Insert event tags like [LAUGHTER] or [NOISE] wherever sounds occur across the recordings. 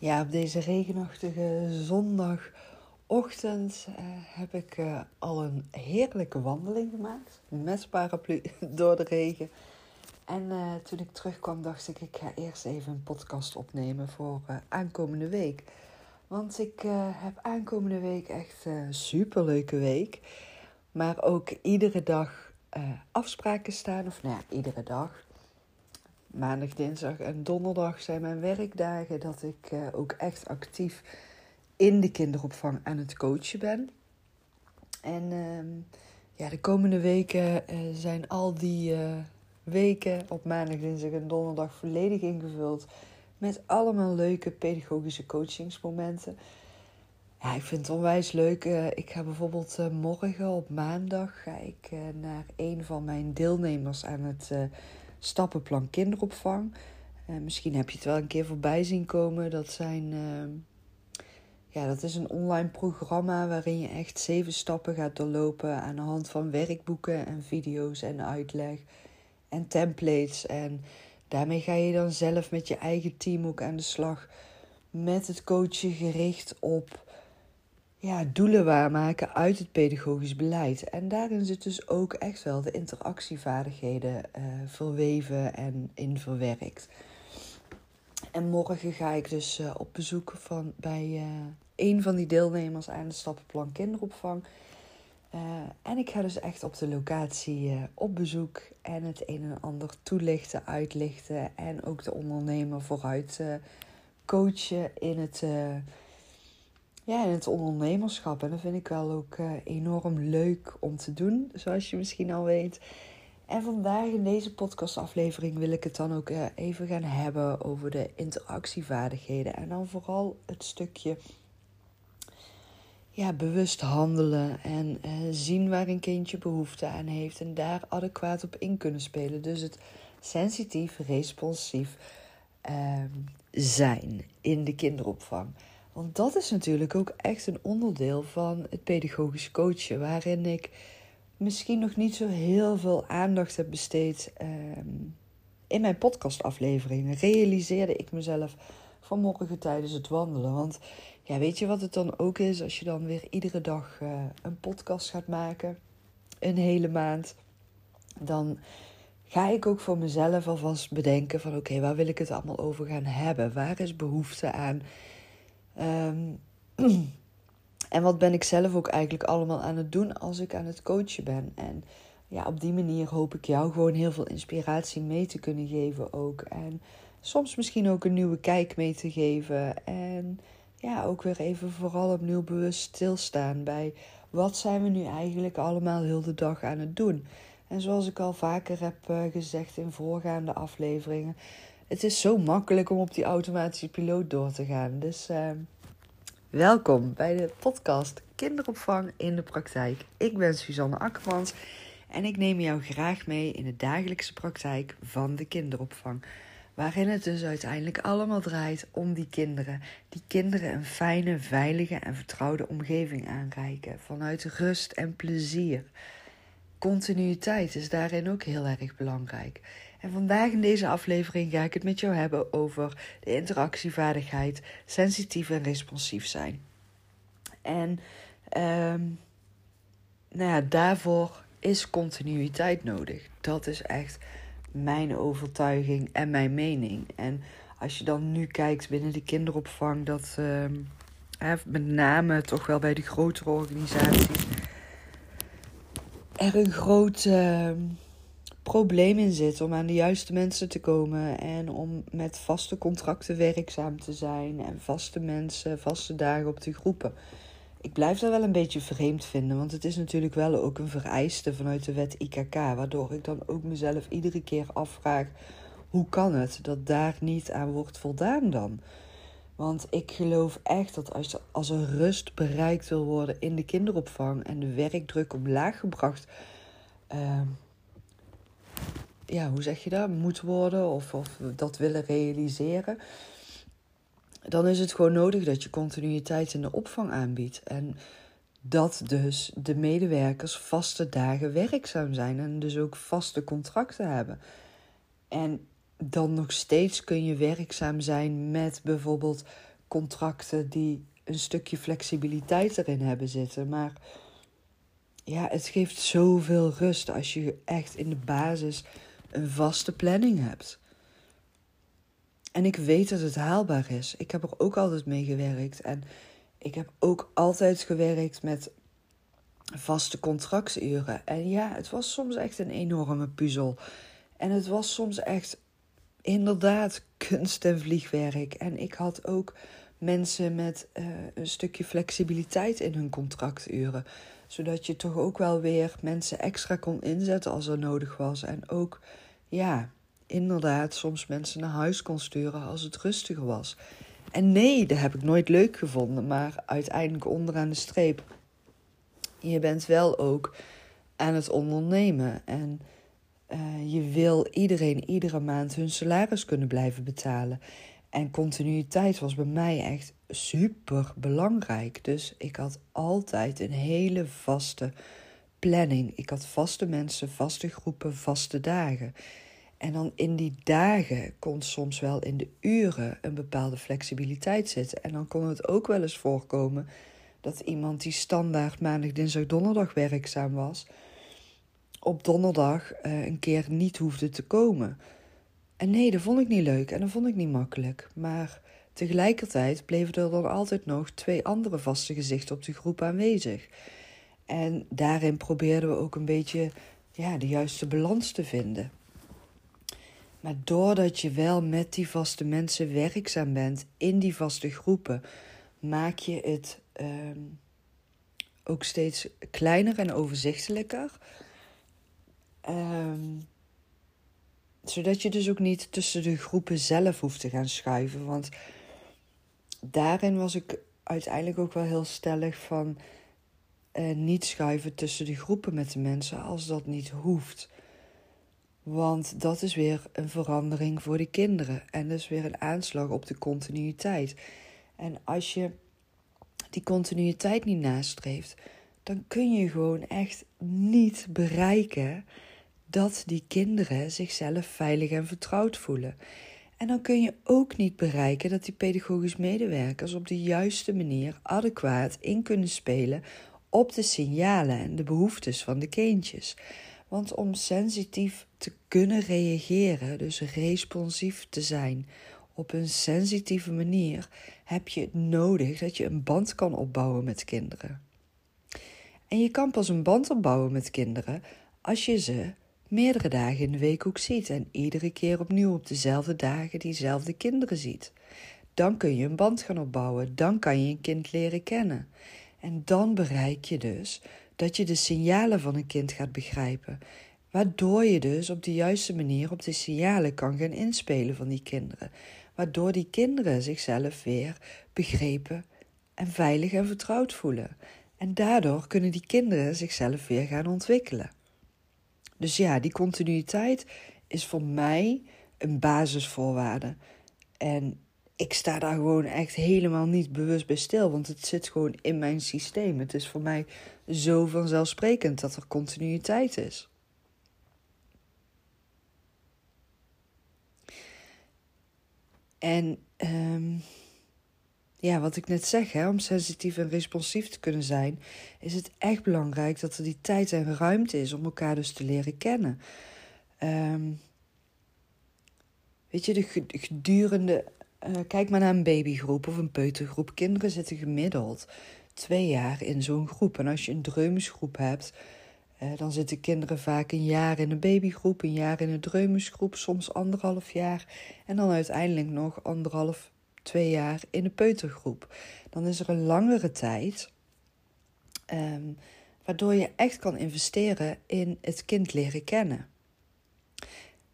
Ja, op deze regenachtige zondagochtend uh, heb ik uh, al een heerlijke wandeling gemaakt. Met paraplu [LAUGHS] door de regen. En uh, toen ik terugkwam dacht ik, ik ga eerst even een podcast opnemen voor aankomende week. Want ik heb aankomende week echt een superleuke week. Maar ook iedere dag afspraken staan. Of nou ja, iedere dag maandag, dinsdag en donderdag zijn mijn werkdagen dat ik uh, ook echt actief in de kinderopvang aan het coachen ben. En uh, ja, de komende weken uh, zijn al die eh, weken op maandag, dinsdag en donderdag volledig ingevuld met allemaal leuke pedagogische coachingsmomenten. Ja, ik vind het onwijs leuk. ik ga bijvoorbeeld morgen op maandag naar een van mijn deelnemers aan het stappenplan kinderopvang. Uh, misschien heb je het wel een keer voorbij zien komen. Dat, zijn, uh, ja, dat is een online programma waarin je echt zeven stappen gaat doorlopen aan de hand van werkboeken en video's en uitleg en templates. En daarmee ga je dan zelf met je eigen team ook aan de slag met het coachen gericht op ja, doelen waarmaken uit het pedagogisch beleid. En daarin zit dus ook echt wel de interactievaardigheden uh, verweven en in verwerkt. En morgen ga ik dus uh, op bezoek van, bij uh, een van die deelnemers aan het stappenplan kinderopvang. en ik ga dus echt op de locatie op bezoek en het een en ander toelichten, uitlichten en ook de ondernemer vooruit coachen in het ja, in het ondernemerschap. En dat vind ik wel ook uh, enorm leuk om te doen, zoals je misschien al weet. En vandaag in deze podcastaflevering wil ik het dan ook uh, even gaan hebben over de interactievaardigheden. En dan vooral het stukje ja, bewust handelen en uh, zien waar een kindje behoefte aan heeft en daar adequaat op in kunnen spelen. Dus het sensitief, responsief ehm, zijn in de kinderopvang. Want dat is natuurlijk ook echt een onderdeel van het pedagogisch coachen, waarin ik misschien nog niet zo heel veel aandacht heb besteed um, in mijn podcastafleveringen. Realiseerde ik mezelf vanmorgen tijdens het wandelen. Want ja, weet je wat het dan ook is als je dan weer iedere dag uh, een podcast gaat maken, een hele maand, dan ga ik ook voor mezelf alvast bedenken van oké, waar wil ik het allemaal over gaan hebben? Waar is behoefte aan? Um, [CLEARS THROAT] en wat ben ik zelf ook eigenlijk allemaal aan het doen als ik aan het coachen ben. En ja, op die manier hoop ik jou gewoon heel veel inspiratie mee te kunnen geven ook. En soms misschien ook een nieuwe kijk mee te geven. En ja, ook weer even vooral opnieuw bewust stilstaan bij wat zijn we nu eigenlijk allemaal heel de dag aan het doen. En zoals ik al vaker heb uh, gezegd in voorgaande afleveringen, het is zo makkelijk om op die automatische piloot door te gaan. Dus uh, welkom bij de podcast Kinderopvang in de Praktijk. Ik ben Suzanne Akkermans en ik neem jou graag mee in de dagelijkse praktijk van de kinderopvang. Waarin het dus uiteindelijk allemaal draait om die kinderen. Die kinderen een fijne, veilige en vertrouwde omgeving aanreiken. Vanuit rust en plezier. Continuïteit is daarin ook heel erg belangrijk. En vandaag in deze aflevering ga ik het met jou hebben over de interactievaardigheid, sensitief en responsief zijn. En um, nou ja, daarvoor is continuïteit nodig. Dat is echt mijn overtuiging en mijn mening. En als je dan nu kijkt binnen de kinderopvang, dat um, met name toch wel bij de grotere organisaties er een groot. Uh, probleem in zit om aan de juiste mensen te komen en om met vaste contracten werkzaam te zijn en vaste mensen, vaste dagen op de groepen. Ik blijf dat wel een beetje vreemd vinden, want het is natuurlijk wel ook een vereiste vanuit de wet IKK, waardoor ik dan ook mezelf iedere keer afvraag: hoe kan het dat daar niet aan wordt voldaan dan? Want ik geloof echt dat als, als er rust bereikt wil worden in de kinderopvang en de werkdruk omlaag gebracht uh, ja, hoe zeg je dat, moet worden of, of dat willen realiseren, dan is het gewoon nodig dat je continuïteit in de opvang aanbiedt. En dat dus de medewerkers vaste dagen werkzaam zijn en dus ook vaste contracten hebben. En dan nog steeds kun je werkzaam zijn met bijvoorbeeld contracten die een stukje flexibiliteit erin hebben zitten. Maar ja, het geeft zoveel rust als je echt in de basis een vaste planning hebt. En ik weet dat het haalbaar is. Ik heb er ook altijd mee gewerkt. En ik heb ook altijd gewerkt met vaste contracturen. En ja, het was soms echt een enorme puzzel. En het was soms echt inderdaad kunst en vliegwerk. En ik had ook mensen met uh, een stukje flexibiliteit in hun contracturen. Zodat je toch ook wel weer mensen extra kon inzetten als er nodig was. En ook, ja, inderdaad soms mensen naar huis kon sturen als het rustiger was. En nee, dat heb ik nooit leuk gevonden. Maar uiteindelijk onderaan de streep. Je bent wel ook aan het ondernemen. En uh, je wil iedereen iedere maand hun salaris kunnen blijven betalen. En continuïteit was bij mij echt super belangrijk. Dus ik had altijd een hele vaste planning. Ik had vaste mensen, vaste groepen, vaste dagen. En dan in die dagen kon soms wel in de uren een bepaalde flexibiliteit zitten. En dan kon het ook wel eens voorkomen dat iemand die standaard maandag, dinsdag, donderdag werkzaam was, op donderdag uh, een keer niet hoefde te komen. En nee, dat vond ik niet leuk en dat vond ik niet makkelijk. Maar tegelijkertijd bleven er dan altijd nog twee andere vaste gezichten op de groep aanwezig. En daarin probeerden we ook een beetje ja, de juiste balans te vinden. Maar doordat je wel met die vaste mensen werkzaam bent in die vaste groepen, maak je het ehm, ook steeds kleiner en overzichtelijker. Um, zodat je dus ook niet tussen de groepen zelf hoeft te gaan schuiven. Want daarin was ik uiteindelijk ook wel heel stellig van uh, niet schuiven tussen de groepen met de mensen als dat niet hoeft. Want dat is weer een verandering voor de kinderen. En is weer een aanslag op de continuïteit. En als je die continuïteit niet nastreeft, dan kun je gewoon echt niet bereiken dat die kinderen zichzelf veilig en vertrouwd voelen. En dan kun je ook niet bereiken dat die pedagogisch medewerkers op de juiste manier adequaat in kunnen spelen op de signalen en de behoeftes van de kindjes. Want om sensitief te kunnen reageren, dus responsief te zijn op een sensitieve manier, heb je het nodig dat je een band kan opbouwen met kinderen. En je kan pas een band opbouwen met kinderen als je ze meerdere dagen in de week ook ziet en iedere keer opnieuw op dezelfde dagen diezelfde kinderen ziet. Dan kun je een band gaan opbouwen, dan kan je een kind leren kennen. En dan bereik je dus dat je de signalen van een kind gaat begrijpen, waardoor je dus op de juiste manier op de signalen kan gaan inspelen van die kinderen, waardoor die kinderen zichzelf weer begrepen en veilig en vertrouwd voelen. En daardoor kunnen die kinderen zichzelf weer gaan ontwikkelen. Dus ja, die continuïteit is voor mij een basisvoorwaarde. En ik sta daar gewoon echt helemaal niet bewust bij stil, want het zit gewoon in mijn systeem. Het is voor mij zo vanzelfsprekend dat er continuïteit is. En um, ja, wat ik net zeg, hè, om sensitief en responsief te kunnen zijn, is het echt belangrijk dat er die tijd en ruimte is om elkaar dus te leren kennen. Um, weet je, de gedurende. Uh, kijk maar naar een babygroep of een peutergroep. Kinderen zitten gemiddeld twee jaar in zo'n groep. En als je een dreumesgroep hebt, uh, dan zitten kinderen vaak een jaar in een babygroep, een jaar in een dreumesgroep, soms anderhalf jaar. En dan uiteindelijk nog anderhalf twee jaar in de peutergroep. Dan is er een langere tijd, um, waardoor je echt kan investeren in het kind leren kennen.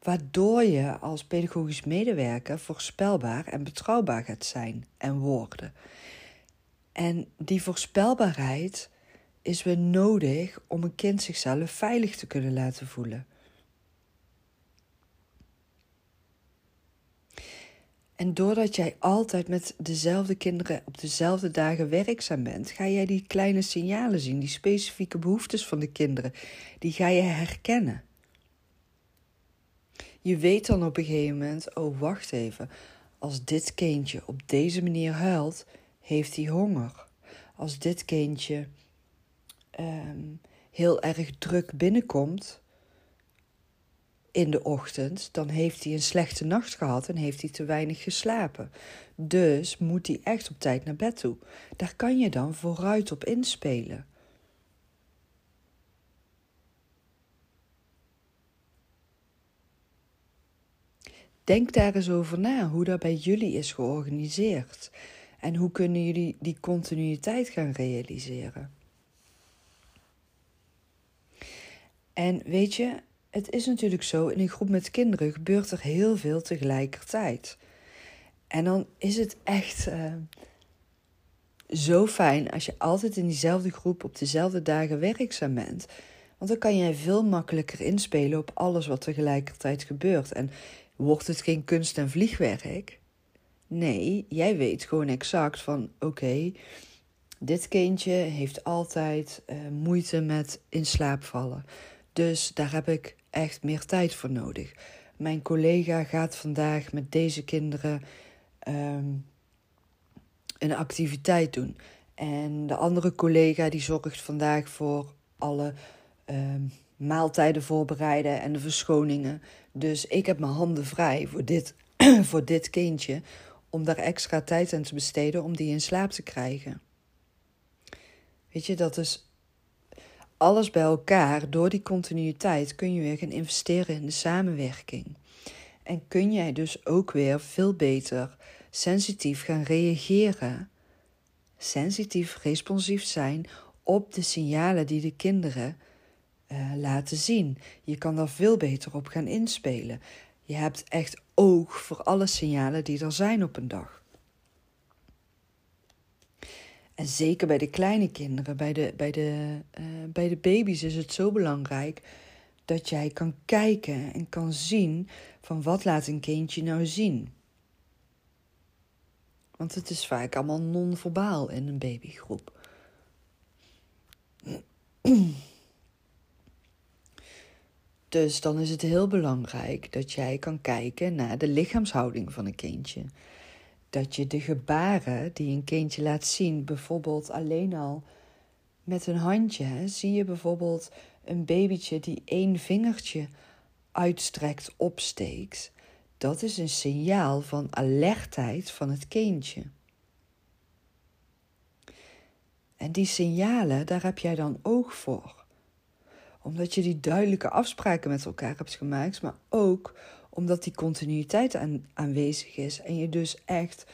Waardoor je als pedagogisch medewerker voorspelbaar en betrouwbaar gaat zijn en worden. En die voorspelbaarheid is weer nodig om een kind zichzelf veilig te kunnen laten voelen. En doordat jij altijd met dezelfde kinderen op dezelfde dagen werkzaam bent, ga jij die kleine signalen zien, die specifieke behoeftes van de kinderen, die ga je herkennen. Je weet dan op een gegeven moment, oh wacht even, als dit kindje op deze manier huilt, heeft hij honger. Als dit kindje ehm, heel erg druk binnenkomt in de ochtend, dan heeft hij een slechte nacht gehad en heeft hij te weinig geslapen. Dus moet hij echt op tijd naar bed toe. Daar kan je dan vooruit op inspelen. Denk daar eens over na hoe dat bij jullie is georganiseerd. En hoe kunnen jullie die continuïteit gaan realiseren? En weet je, het is natuurlijk zo, in een groep met kinderen gebeurt er heel veel tegelijkertijd. En dan is het echt uh, zo fijn als je altijd in diezelfde groep op dezelfde dagen werkzaam bent. Want dan kan jij veel makkelijker inspelen op alles wat tegelijkertijd gebeurt. En wordt het geen kunst- en vliegwerk? Nee, jij weet gewoon exact van oké, dit kindje heeft altijd uh, moeite met in slaap vallen. Dus daar heb ik echt meer tijd voor nodig. Mijn collega gaat vandaag met deze kinderen um, een activiteit doen. En de andere collega die zorgt vandaag voor alle um, maaltijden voorbereiden en de verschoningen. Dus ik heb mijn handen vrij voor dit, [CLEARS THROAT] voor dit kindje om daar extra tijd aan te besteden om die in slaap te krijgen. Weet je, dat is alles bij elkaar. Door die continuïteit kun je weer gaan investeren in de samenwerking. En kun jij dus ook weer veel beter sensitief gaan reageren. Sensitief, responsief zijn op de signalen die de kinderen uh, laten zien. Je kan daar veel beter op gaan inspelen. Je hebt echt oog voor alle signalen die er zijn op een dag. En zeker bij de kleine kinderen, bij de, bij de, uh, bij de baby's is het zo belangrijk dat jij kan kijken en kan zien van wat laat een kindje nou zien. Want het is vaak allemaal non-verbaal in een babygroep. Dus dan is het heel belangrijk dat jij kan kijken naar de lichaamshouding van een kindje. Dat je de gebaren die een kindje laat zien, bijvoorbeeld alleen al met een handje, zie je bijvoorbeeld een babytje die één vingertje uitstrekt, opsteekt. Dat is een signaal van alertheid van het kindje. En die signalen, daar heb jij dan oog voor omdat je die duidelijke afspraken met elkaar hebt gemaakt, maar ook omdat die continuïteit aan, aanwezig is en je dus echt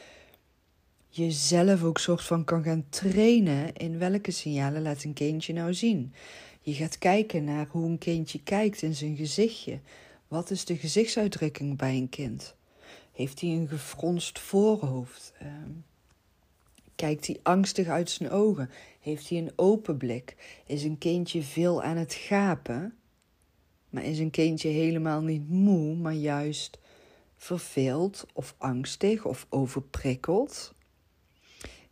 jezelf ook soort van kan gaan trainen in welke signalen laat een kindje nou zien. Je gaat kijken naar hoe een kindje kijkt in zijn gezichtje. Wat is de gezichtsuitdrukking bij een kind? Heeft hij een gefronst voorhoofd? Ehm, kijkt hij angstig uit zijn ogen? Heeft hij een open blik? Is een kindje veel aan het gapen? Maar is een kindje helemaal niet moe, maar juist verveeld of angstig of overprikkeld?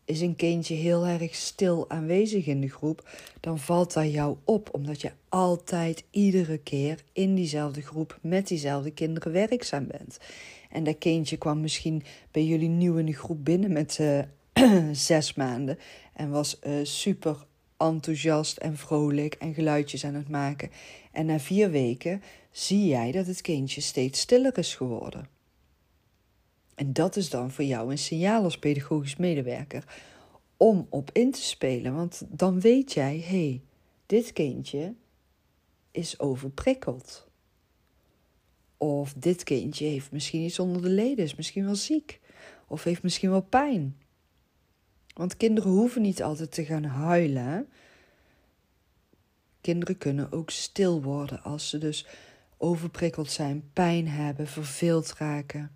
Is een kindje heel erg stil aanwezig in de groep, dan valt dat jou op, omdat je altijd iedere keer in diezelfde groep met diezelfde kinderen werkzaam bent. En dat kindje kwam misschien bij jullie nieuw in de groep binnen met uh, [CLEARS THROAT] zes maanden en was uh, super enthousiast en vrolijk en geluidjes aan het maken. En na vier weken zie jij dat het kindje steeds stiller is geworden. En dat is dan voor jou een signaal als pedagogisch medewerker om op in te spelen. Want dan weet jij, hé, hey, dit kindje is overprikkeld. Of dit kindje heeft misschien iets onder de leden, is misschien wel ziek. Of heeft misschien wel pijn. Want kinderen hoeven niet altijd te gaan huilen. Kinderen kunnen ook stil worden als ze dus overprikkeld zijn, pijn hebben, verveeld raken.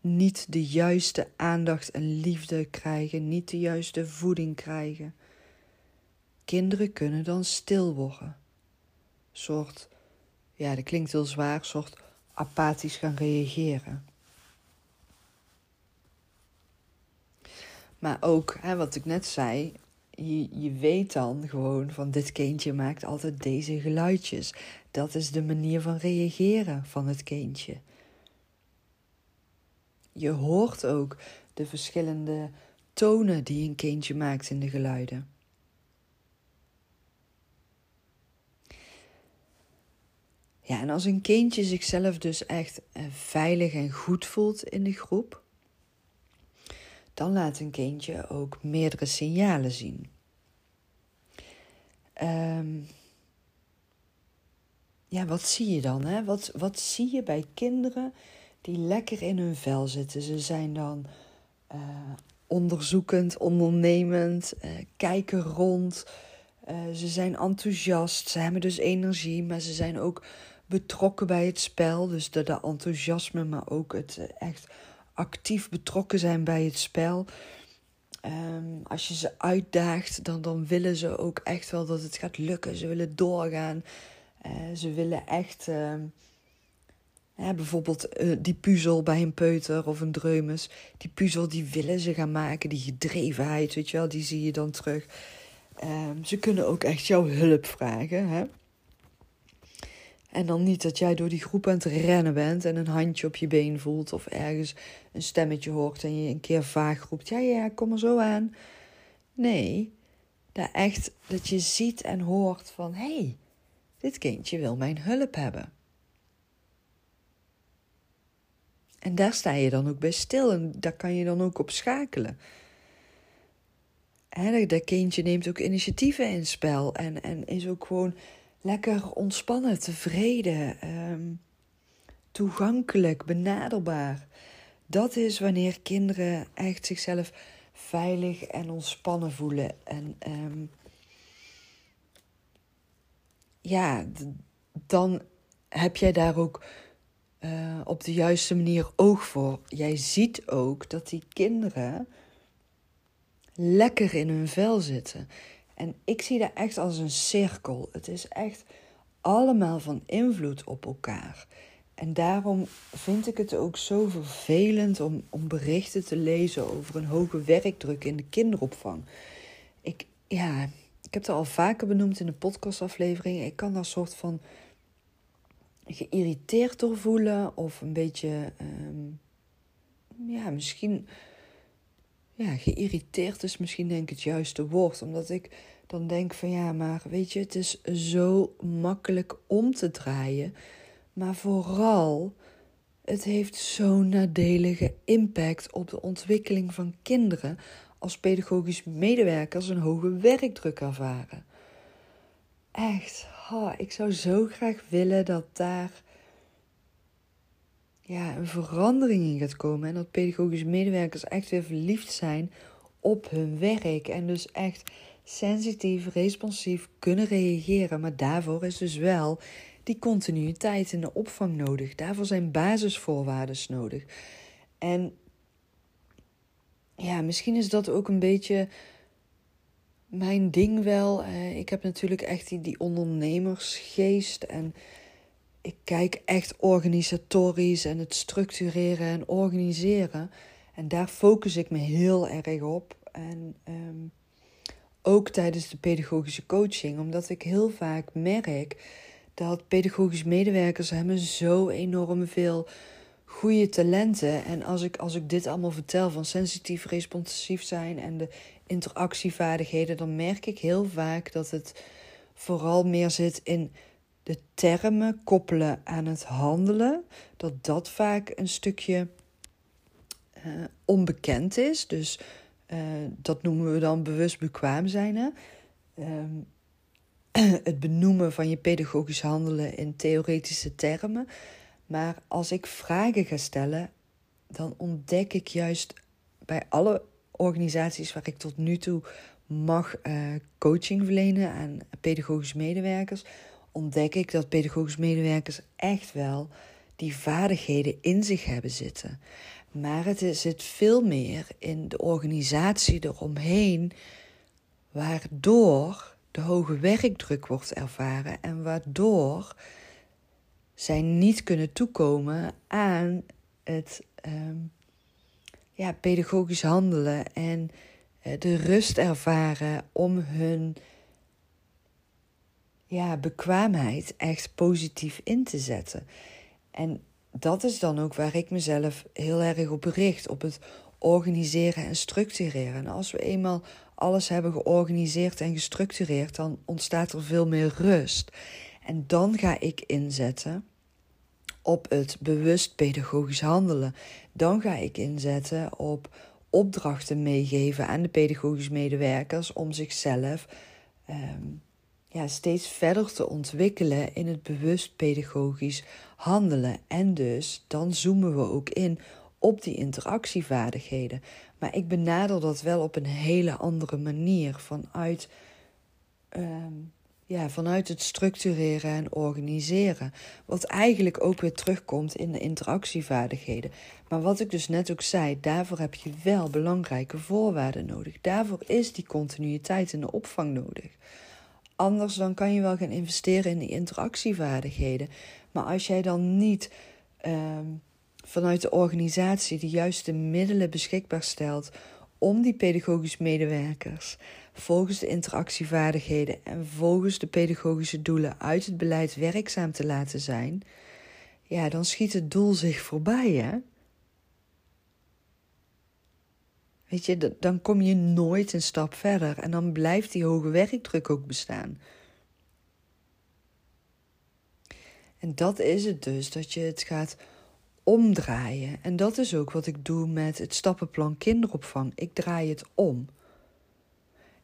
Niet de juiste aandacht en liefde krijgen, niet de juiste voeding krijgen. Kinderen kunnen dan stil worden. Soort, ja, dat klinkt heel zwaar, soort apathisch gaan reageren. Maar ook, hè, wat ik net zei, je, je weet dan gewoon van dit kindje maakt altijd deze geluidjes. Dat is de manier van reageren van het kindje. je hoort ook de verschillende tonen die een kindje maakt in de geluiden. Ja, en als een kindje zichzelf dus echt eh, veilig en goed voelt in de groep, dan laat een kindje ook meerdere signalen zien. Um, ja, wat zie je dan? Hè? Wat, wat zie je bij kinderen die lekker in hun vel zitten? Ze zijn dan uh, onderzoekend, ondernemend, uh, kijken rond. Uh, ze zijn enthousiast, ze hebben dus energie, maar ze zijn ook betrokken bij het spel. Dus de enthousiasme, maar ook het echt actief betrokken zijn bij het spel. Um, als je ze uitdaagt, dan, dan willen ze ook echt wel dat het gaat lukken. Ze willen doorgaan. Uh, ze willen echt, uh, bijvoorbeeld uh, die puzzel bij een peuter of een dreumes. Die puzzel die willen ze gaan maken, die gedrevenheid, weet je wel, die zie je dan terug. Um, ze kunnen ook echt jouw hulp vragen. Hè? En dan niet dat jij door die groep aan het rennen bent en een handje op je been voelt of ergens een stemmetje hoort en je een keer vaag roept: Ja, ja, kom er zo aan. Nee, dat echt dat je ziet en hoort van: hé, hey, dit kindje wil mijn hulp hebben. En daar sta je dan ook bij stil en daar kan je dan ook op schakelen. dat kindje neemt ook initiatieven in spel en, en is ook gewoon lekker ontspannen, tevreden, ehm, toegankelijk, benaderbaar. Dat is wanneer kinderen echt zichzelf veilig en ontspannen voelen. En ehm, ja, dan heb jij daar ook uh, op de juiste manier oog voor. Jij ziet ook dat die kinderen lekker in hun vel zitten. En ik zie dat echt als een cirkel. Het is echt allemaal van invloed op elkaar. En daarom vind ik het ook zo vervelend om, om berichten te lezen over een hoge werkdruk in de kinderopvang. Ik, ja, ik heb het al vaker benoemd in de podcastaflevering. Ik kan daar soort van geïrriteerd door voelen of een beetje, um, ja, misschien ja, geïrriteerd is misschien denk ik het juiste woord. Omdat ik dan denk van ja, maar weet je, het is zo makkelijk om te draaien. Maar vooral, het heeft zo'n nadelige impact op de ontwikkeling van kinderen als pedagogisch medewerkers een hoge werkdruk ervaren. Echt, oh, ik zou zo graag willen dat daar ja, een verandering in gaat komen. En dat pedagogische medewerkers echt weer verliefd zijn op hun werk. En dus echt sensitief, responsief kunnen reageren. Maar daarvoor is dus wel die continuïteit in de opvang nodig. Daarvoor zijn basisvoorwaarden nodig. En ja, misschien is dat ook een beetje mijn ding wel. Eh, ik heb natuurlijk echt die, die ondernemersgeest en ik kijk echt organisatorisch en het structureren en organiseren. En daar focus ik me heel erg op. En ehm, ook tijdens de pedagogische coaching, omdat ik heel vaak merk dat pedagogische medewerkers hebben zo enorm veel goede talenten. En als ik, als ik dit allemaal vertel van sensitief, responsief zijn en de interactievaardigheden, dan merk ik heel vaak dat het vooral meer zit in de termen koppelen aan het handelen, dat dat vaak een stukje uh, onbekend is. Dus uh, dat noemen we dan bewust bekwaam zijn. Hè? Um, [CLEARS THROAT] het benoemen van je pedagogisch handelen in theoretische termen. Maar als ik vragen ga stellen, dan ontdek ik juist bij alle organisaties waar ik tot nu toe mag uh, coaching verlenen aan pedagogische medewerkers, ontdek ik dat pedagogische medewerkers echt wel die vaardigheden in zich hebben zitten. Maar het zit veel meer in de organisatie eromheen, waardoor de hoge werkdruk wordt ervaren en waardoor zij niet kunnen toekomen aan het um, ja, pedagogisch handelen en uh, de rust ervaren om hun ja, bekwaamheid echt positief in te zetten. En dat is dan ook waar ik mezelf heel erg op richt: op het organiseren en structureren. En als we eenmaal alles hebben georganiseerd en gestructureerd, dan ontstaat er veel meer rust. En dan ga ik inzetten op het bewust pedagogisch handelen. Dan ga ik inzetten op opdrachten meegeven aan de pedagogisch medewerkers om zichzelf ehm, ja, steeds verder te ontwikkelen in het bewust pedagogisch handelen. En dus dan zoomen we ook in op die interactievaardigheden. Maar ik benader dat wel op een hele andere manier vanuit, ehm, ja, vanuit het structureren en organiseren. Wat eigenlijk ook weer terugkomt in de interactievaardigheden. Maar wat ik dus net ook zei, daarvoor heb je wel belangrijke voorwaarden nodig. Daarvoor is die continuïteit in de opvang nodig. Anders dan kan je wel gaan investeren in die interactievaardigheden. Maar als jij dan niet ehm, vanuit de organisatie de juiste middelen beschikbaar stelt om die pedagogisch medewerkers volgens de interactievaardigheden en volgens de pedagogische doelen uit het beleid werkzaam te laten zijn, ja, dan schiet het doel zich voorbij, hè? Weet je, dan kom je nooit een stap verder en dan blijft die hoge werkdruk ook bestaan. En dat is het dus, dat je het gaat omdraaien. En dat is ook wat ik doe met het stappenplan kinderopvang. Ik draai het om.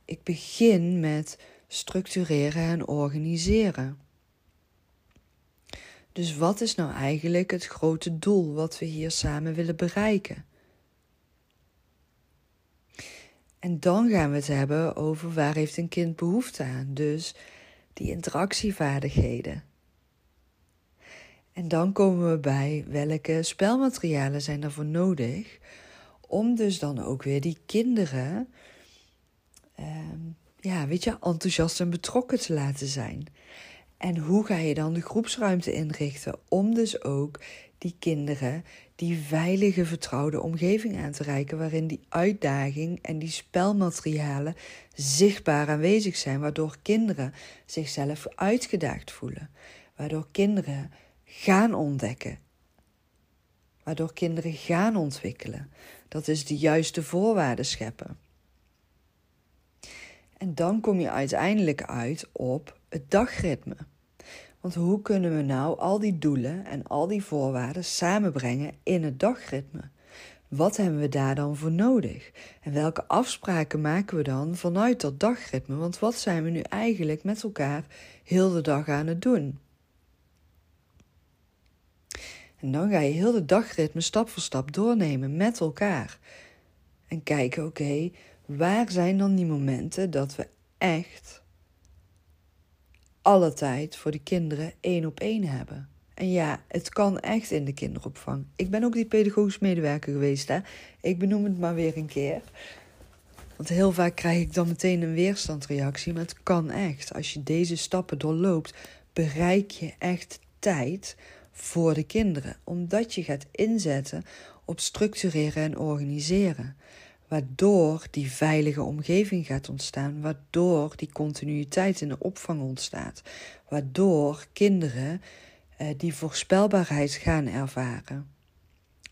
Ik begin met structureren en organiseren. Dus wat is nou eigenlijk het grote doel wat we hier samen willen bereiken? En dan gaan we het hebben over waar heeft een kind behoefte aan. Dus die interactievaardigheden. En dan komen we bij welke spelmaterialen zijn daarvoor nodig. Om dus dan ook weer die kinderen, ehm, ja, weet je, enthousiast en betrokken te laten zijn. En hoe ga je dan de groepsruimte inrichten om dus ook die kinderen die veilige, vertrouwde omgeving aan te reiken, waarin die uitdaging en die spelmaterialen zichtbaar aanwezig zijn, waardoor kinderen zichzelf uitgedaagd voelen, waardoor kinderen gaan ontdekken, waardoor kinderen gaan ontwikkelen. Dat is de juiste voorwaarden scheppen. En dan kom je uiteindelijk uit op het dagritme. Want hoe kunnen we nou al die doelen en al die voorwaarden samenbrengen in het dagritme? Wat hebben we daar dan voor nodig? En welke afspraken maken we dan vanuit dat dagritme? Want wat zijn we nu eigenlijk met elkaar heel de dag aan het doen? En dan ga je heel de dagritme stap voor stap doornemen met elkaar. En kijken, oké, waar zijn dan die momenten dat we echt alle tijd voor de kinderen één op één hebben. En ja, het kan echt in de kinderopvang. Ik ben ook die pedagogisch medewerker geweest, hè. Ik benoem het maar weer een keer. Want heel vaak krijg ik dan meteen een weerstandreactie, maar het kan echt. Als je deze stappen doorloopt, bereik je echt tijd voor de kinderen. Omdat je gaat inzetten op structureren en organiseren waardoor die veilige omgeving gaat ontstaan, waardoor die continuïteit in de opvang ontstaat, waardoor kinderen eh, die voorspelbaarheid gaan ervaren.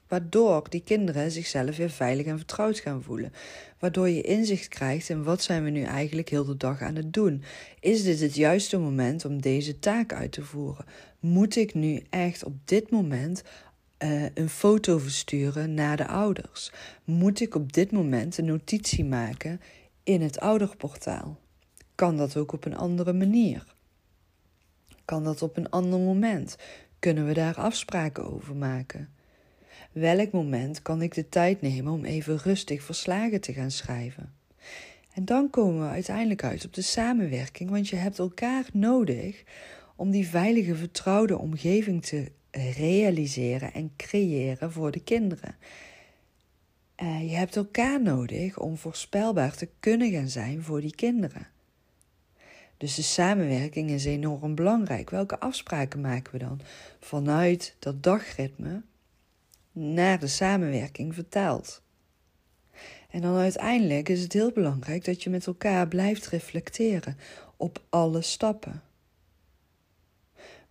Waardoor die kinderen zichzelf weer veilig en vertrouwd gaan voelen. Waardoor je inzicht krijgt in wat zijn we nu eigenlijk heel de dag aan het doen. Is dit het juiste moment om deze taak uit te voeren? Moet ik nu echt op dit moment uh, een foto versturen naar de ouders? Moet ik op dit moment een notitie maken in het ouderportaal? Kan dat ook op een andere manier? Kan dat op een ander moment? Kunnen we daar afspraken over maken? Welk moment kan ik de tijd nemen om even rustig verslagen te gaan schrijven? En dan komen we uiteindelijk uit op de samenwerking, want je hebt elkaar nodig om die veilige, vertrouwde omgeving te realiseren en creëren voor de kinderen. Uh, je hebt elkaar nodig om voorspelbaar te kunnen gaan zijn voor die kinderen. Dus de samenwerking is enorm belangrijk. Welke afspraken maken we dan vanuit dat dagritme naar de samenwerking vertaald? En dan uiteindelijk is het heel belangrijk dat je met elkaar blijft reflecteren op alle stappen.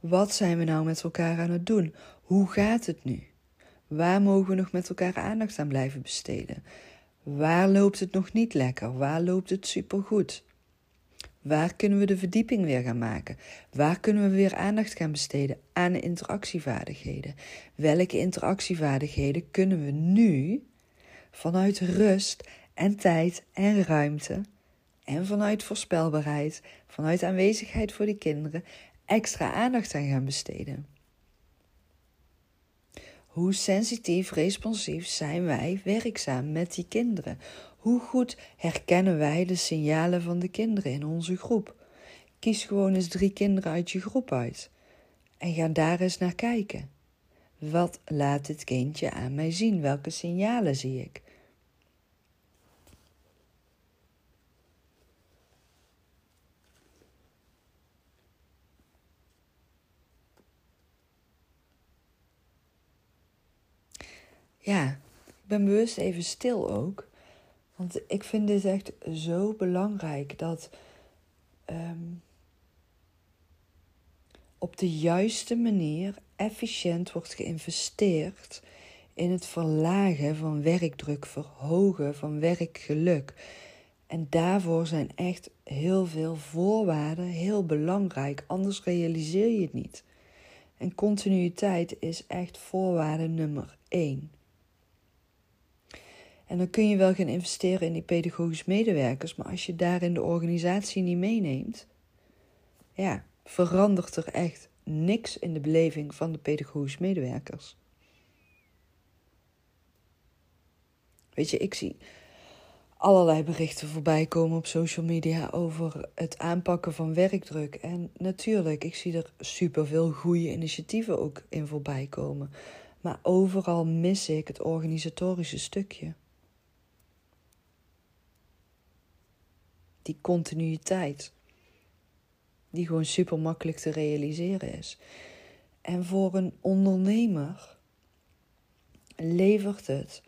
Wat zijn we nou met elkaar aan het doen? Hoe gaat het nu? Waar mogen we nog met elkaar aandacht aan blijven besteden? Waar loopt het nog niet lekker? Waar loopt het supergoed? Waar kunnen we de verdieping weer gaan maken? Waar kunnen we weer aandacht gaan besteden aan de interactievaardigheden? Welke interactievaardigheden kunnen we nu vanuit rust en tijd en ruimte en vanuit voorspelbaarheid, vanuit aanwezigheid voor die kinderen extra aandacht aan gaan besteden? Hoe sensitief, responsief zijn wij werkzaam met die kinderen? Hoe goed herkennen wij de signalen van de kinderen in onze groep? Kies gewoon eens drie kinderen uit je groep uit en ga daar eens naar kijken. Wat laat het kindje aan mij zien? Welke signalen zie ik? Ja, ik ben bewust even stil ook. Want ik vind dit echt zo belangrijk dat um, op de juiste manier efficiënt wordt geïnvesteerd in het verlagen van werkdruk, verhogen van werkgeluk. En daarvoor zijn echt heel veel voorwaarden heel belangrijk, anders realiseer je het niet. En continuïteit is echt voorwaarde nummer één. En dan kun je wel gaan investeren in die pedagogisch medewerkers, maar als je daarin de organisatie niet meeneemt, ja, verandert er echt niks in de beleving van de pedagogisch medewerkers. Weet je, ik zie allerlei berichten voorbij komen op social media over het aanpakken van werkdruk. En natuurlijk, ik zie er superveel goede initiatieven ook in voorbij komen. Maar overal mis ik het organisatorische stukje. Die continuïteit, die gewoon super makkelijk te realiseren is. En voor een ondernemer levert het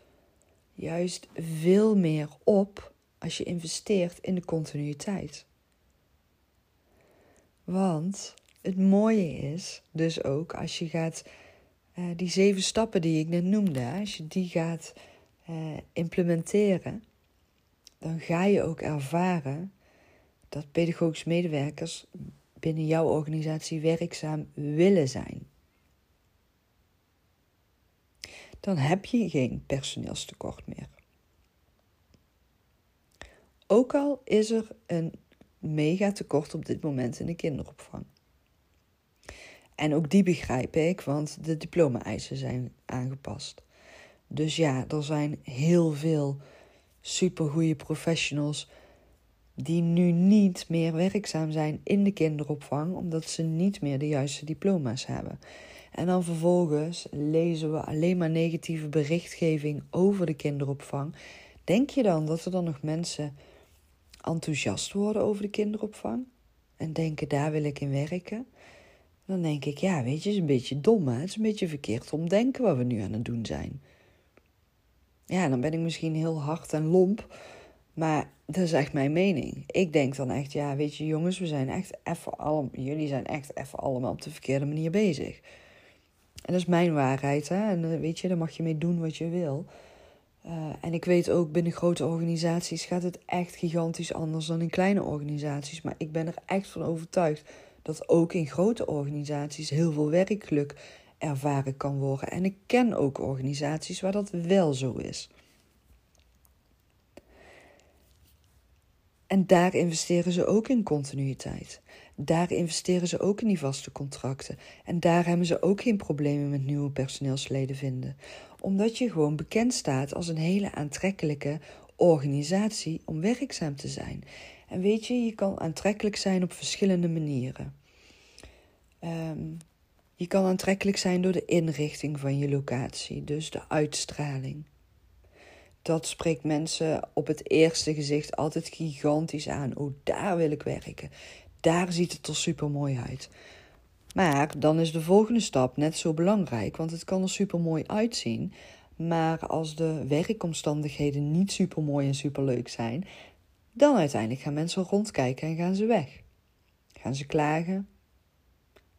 juist veel meer op als je investeert in de continuïteit. Want het mooie is dus ook als je gaat, uh, die zeven stappen die ik net noemde, als je die gaat uh, implementeren, dan ga je ook ervaren dat pedagogisch medewerkers binnen jouw organisatie werkzaam willen zijn. Dan heb je geen personeelstekort meer. Ook al is er een mega tekort op dit moment in de kinderopvang. En ook die begrijp ik, want de diploma-eisen zijn aangepast. Dus ja, er zijn heel veel supergoeie professionals die nu niet meer werkzaam zijn in de kinderopvang omdat ze niet meer de juiste diploma's hebben. En dan vervolgens lezen we alleen maar negatieve berichtgeving over de kinderopvang. Denk je dan dat er dan nog mensen enthousiast worden over de kinderopvang en denken daar wil ik in werken? Dan denk ik, ja, weet je, het is een beetje dom, het is een beetje verkeerd omdenken wat we nu aan het doen zijn. Ja, dan ben ik misschien heel hard en lomp. Maar dat is echt mijn mening. Ik denk dan echt, ja, weet je, jongens, we zijn echt even allemaal, jullie zijn echt even allemaal op de verkeerde manier bezig. En dat is mijn waarheid, hè. En eh, weet je, daar mag je mee doen wat je wil. Uh, en ik weet ook, binnen grote organisaties gaat het echt gigantisch anders dan in kleine organisaties. Maar ik ben er echt van overtuigd dat ook in grote organisaties heel veel werkgeluk ervaren kan worden. En ik ken ook organisaties waar dat wel zo is. En daar investeren ze ook in continuïteit. Daar investeren ze ook in die vaste contracten. En daar hebben ze ook geen problemen met nieuwe personeelsleden vinden. Omdat je gewoon bekend staat als een hele aantrekkelijke organisatie om werkzaam te zijn. En weet je, je kan aantrekkelijk zijn op verschillende manieren. Um, je kan aantrekkelijk zijn door de inrichting van je locatie, dus de uitstraling. Dat spreekt mensen op het eerste gezicht altijd gigantisch aan. Oh, daar wil ik werken. Daar ziet het er super mooi uit. Maar dan is de volgende stap net zo belangrijk, want het kan er super mooi uitzien. Maar als de werkomstandigheden niet super mooi en super leuk zijn, dan uiteindelijk gaan mensen rondkijken en gaan ze weg. Gaan ze klagen,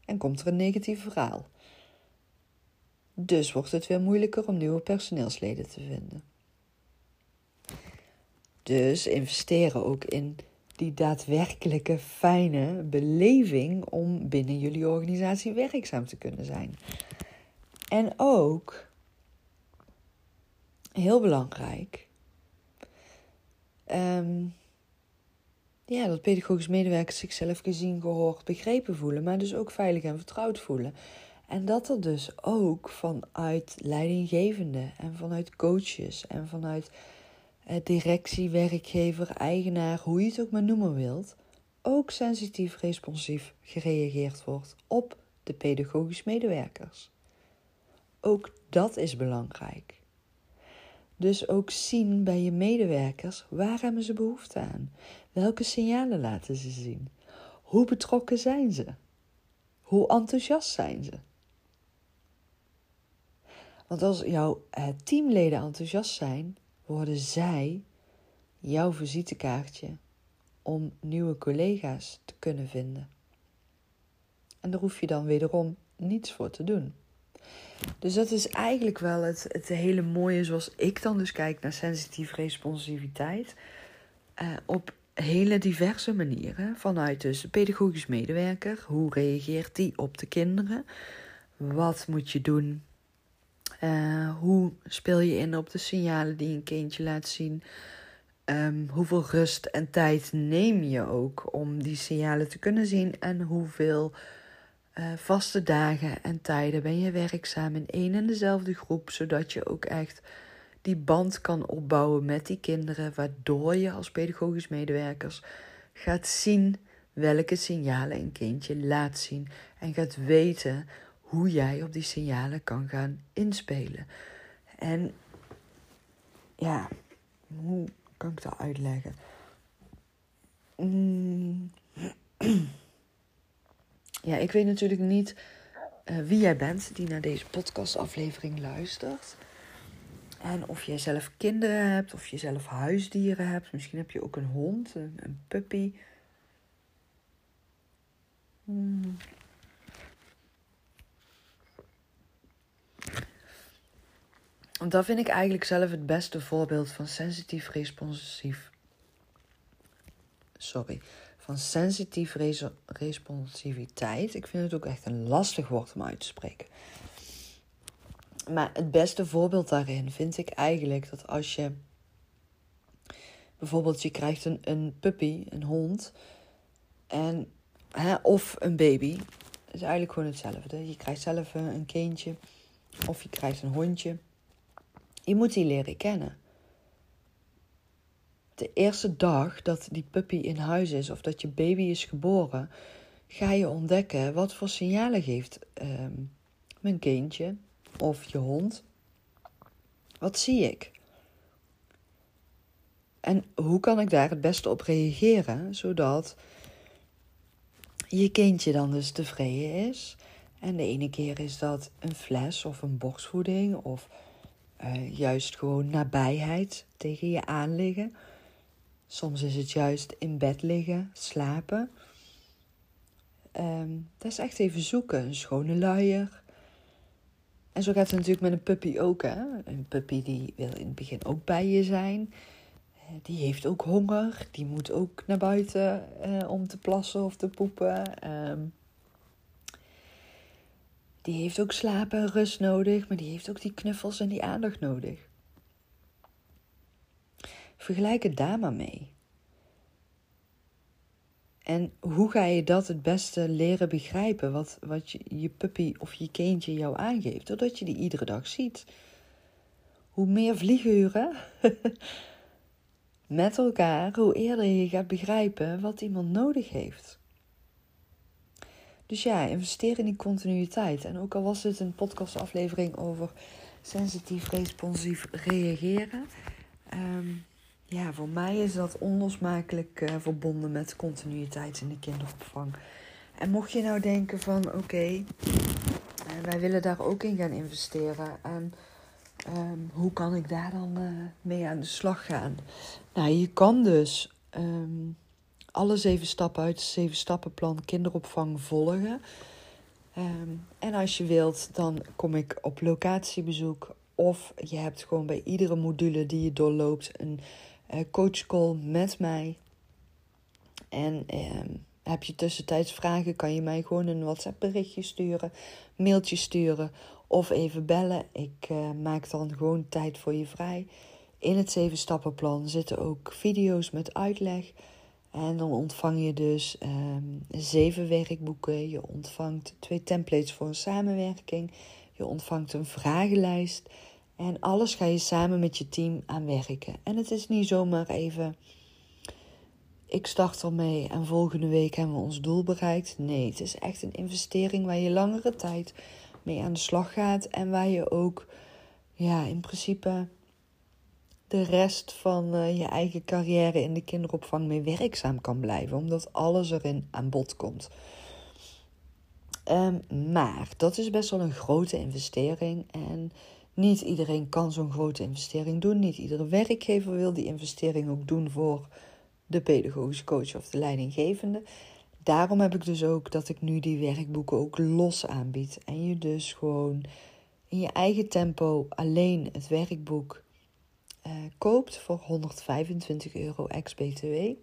en komt er een negatief verhaal. Dus wordt het weer moeilijker om nieuwe personeelsleden te vinden. Dus investeren ook in die daadwerkelijke fijne beleving om binnen jullie organisatie werkzaam te kunnen zijn. En ook, heel belangrijk, um, ja, dat pedagogisch medewerkers zichzelf gezien, gehoord, begrepen voelen, maar dus ook veilig en vertrouwd voelen. En dat er dus ook vanuit leidinggevende en vanuit coaches en vanuit eh, directie, werkgever, eigenaar, hoe je het ook maar noemen wilt, ook sensitief responsief gereageerd wordt op de pedagogisch medewerkers. Ook dat is belangrijk. Dus ook zien bij je medewerkers waar hebben ze behoefte aan? Welke signalen laten ze zien? Hoe betrokken zijn ze? Hoe enthousiast zijn ze? Want als jouw eh, teamleden enthousiast zijn, worden zij jouw visitekaartje om nieuwe collega's te kunnen vinden. En daar hoef je dan wederom niets voor te doen. Dus dat is eigenlijk wel het, het hele mooie zoals ik dan dus kijk naar sensitieve responsiviteit. Uh, op hele diverse manieren. Vanuit dus pedagogisch medewerker. Hoe reageert die op de kinderen? Wat moet je doen? Uh, hoe speel je in op de signalen die een kindje laat zien? Um, hoeveel rust en tijd neem je ook om die signalen te kunnen zien? En hoeveel uh, vaste dagen en tijden ben je werkzaam in één en dezelfde groep, zodat je ook echt die band kan opbouwen met die kinderen, waardoor je als pedagogisch medewerkers gaat zien welke signalen een kindje laat zien en gaat weten hoe jij op die signalen kan gaan inspelen. En ja, hoe kan ik dat uitleggen? Mm. [CLEARS THROAT] Ja, ik weet natuurlijk niet uh, wie jij bent die naar deze podcastaflevering luistert. En of jij zelf kinderen hebt, of je zelf huisdieren hebt. Misschien heb je ook een hond, een, puppy. Hmm. Want dat vind ik eigenlijk zelf het beste voorbeeld van sensitief responsief. Sorry van sensitief responsiviteit. Ik vind het ook echt een lastig woord om uit te spreken. Maar het beste voorbeeld daarin vind ik eigenlijk dat als je bijvoorbeeld je krijgt een, een puppy, een hond, en, hè, of een baby. Het is eigenlijk gewoon hetzelfde. Je krijgt zelf een kindje of je krijgt een hondje. Je moet die leren kennen de eerste dag dat die puppy in huis is of dat je baby is geboren, ga je ontdekken wat voor signalen geeft um, mijn kindje of je hond. Wat zie ik? En hoe kan ik daar het beste op reageren, zodat je kindje dan dus tevreden is? En de ene keer is dat een fles of een borstvoeding of uh, juist gewoon nabijheid tegen je aanliggen. Soms is het juist in bed liggen, slapen. Um, dat is echt even zoeken. Een schone luier. En zo gaat het natuurlijk met een puppy ook. Hè? Een puppy die wil in het begin ook bij je zijn. Eh, die heeft ook honger. Die moet ook naar buiten eh, om te plassen of te poepen. Um, die heeft ook slapen en rust nodig. Maar die heeft ook die knuffels en die aandacht nodig. Vergelijk het daar maar mee. En hoe ga je dat het beste leren begrijpen, wat, wat je, je puppy of je kindje jou aangeeft, doordat je die iedere dag ziet. Hoe meer vlieguren [LAUGHS] met elkaar, hoe eerder je gaat begrijpen wat iemand nodig heeft. Dus ja, investeer in die continuïteit. En ook al was dit een podcastaflevering over sensitief responsief reageren. Um, ja, voor mij is dat onlosmakelijk uh, verbonden met continuïteit in de kinderopvang. En mocht je nou denken van oké, uh, wij willen daar ook in gaan investeren. En um, hoe kan ik daar dan uh, mee aan de slag gaan? Nou, je kan dus um, alle zeven stappen uit het zeven stappenplan kinderopvang volgen. Ehm, en als je wilt, dan kom ik op locatiebezoek. Of je hebt gewoon bij iedere module die je doorloopt een coachcall met mij. En ehm, heb je tussentijds vragen, kan je mij gewoon een WhatsApp berichtje sturen, mailtje sturen of even bellen. Ik uh, maak dan gewoon tijd voor je vrij. In het zeven stappenplan zitten ook video's met uitleg. En dan ontvang je dus um, zeven werkboeken. Je ontvangt twee templates voor een samenwerking. Je ontvangt een vragenlijst. En alles ga je samen met je team aan werken. En het is niet zomaar even. Ik start ermee en volgende week hebben we ons doel bereikt. Nee, het is echt een investering waar je langere tijd mee aan de slag gaat. En waar je ook, ja, in principe de rest van uh, je eigen carrière in de kinderopvang mee werkzaam kan blijven, omdat alles erin aan bod komt. Um, maar dat is best wel een grote investering en niet iedereen kan zo'n grote investering doen. Niet iedere werkgever wil die investering ook doen voor de pedagogische coach of de leidinggevende. Daarom heb ik dus ook dat ik nu die werkboeken ook los aanbied. En je dus gewoon in je eigen tempo alleen het werkboek uh, koopt voor 125 euro ex-BTW.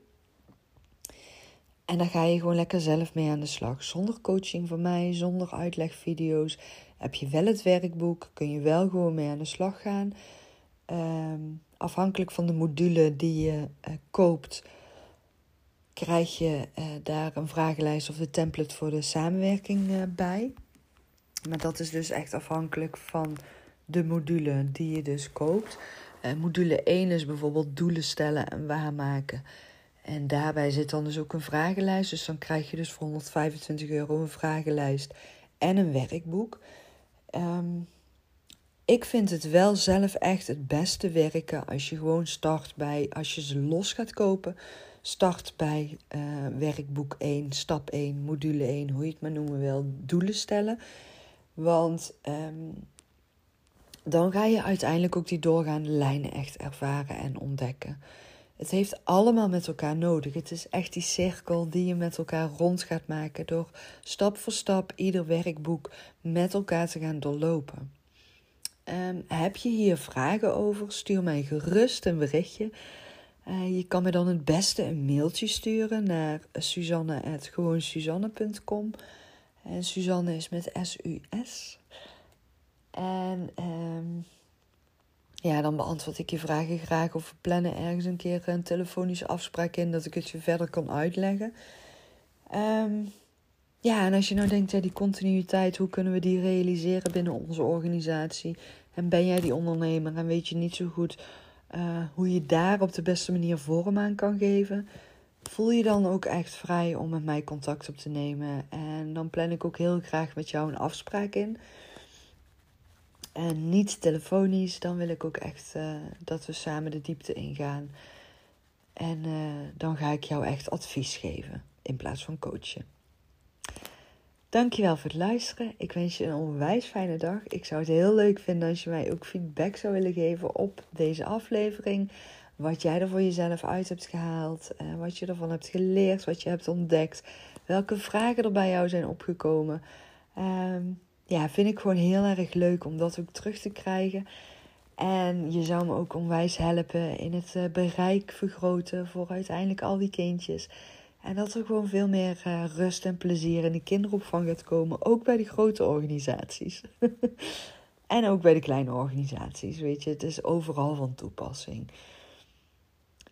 En dan ga je gewoon lekker zelf mee aan de slag. Zonder coaching van mij, zonder uitlegvideo's. Heb je wel het werkboek, kun je wel gewoon mee aan de slag gaan. Ehm, afhankelijk van de module die je uh, koopt, krijg je uh, daar een vragenlijst of de template voor de samenwerking uh, bij. Maar dat is dus echt afhankelijk van de module die je dus koopt. Module 1 is bijvoorbeeld doelen stellen en waarmaken. En daarbij zit dan dus ook een vragenlijst. Dus dan krijg je dus voor 125 euro een vragenlijst en een werkboek. Um, ik vind het wel zelf echt het beste werken als je gewoon start bij, als je ze los gaat kopen, start bij uh, werkboek 1, stap 1, module 1, hoe je het maar noemen wil, doelen stellen. Want um, dan ga je uiteindelijk ook die doorgaande lijnen echt ervaren en ontdekken. Het heeft allemaal met elkaar nodig. Het is echt die cirkel die je met elkaar rond gaat maken door stap voor stap ieder werkboek met elkaar te gaan doorlopen. Um, heb je hier vragen over? Stuur mij gerust een berichtje. Uh, je kan me dan het beste een mailtje sturen naar suzanne.gewoonsuzanne.com. En Suzanne is met S-U-S. En um, ja, dan beantwoord ik je vragen graag of we plannen ergens een keer een telefonische afspraak in dat ik het je verder kan uitleggen. Um, ja, en als je nou denkt, ja, die continuïteit, hoe kunnen we die realiseren binnen onze organisatie? En ben jij die ondernemer en weet je niet zo goed uh, hoe je daar op de beste manier vorm aan kan geven? Voel je dan ook echt vrij om met mij contact op te nemen. En dan plan ik ook heel graag met jou een afspraak in. En niet telefonisch, dan wil ik ook echt uh, dat we samen de diepte ingaan. En uh, dan ga ik jou echt advies geven in plaats van coachen. Dankjewel voor het luisteren. Ik wens je een onwijs fijne dag. Ik zou het heel leuk vinden als je mij ook feedback zou willen geven op deze aflevering. Wat jij er voor jezelf uit hebt gehaald. Wat je ervan hebt geleerd. Wat je hebt ontdekt. Welke vragen er bij jou zijn opgekomen. Um, ja, vind ik gewoon heel erg leuk om dat ook terug te krijgen. En je zou me ook onwijs helpen in het uh, bereik vergroten voor uiteindelijk al die kindjes. En dat er gewoon veel meer uh, rust en plezier in de kinderopvang gaat komen. Ook bij de grote organisaties. [LAUGHS] en ook bij de kleine organisaties. Weet je, het is overal van toepassing.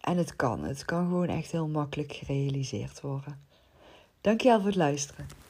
En het kan. Het kan gewoon echt heel makkelijk gerealiseerd worden. Dankjewel voor het luisteren.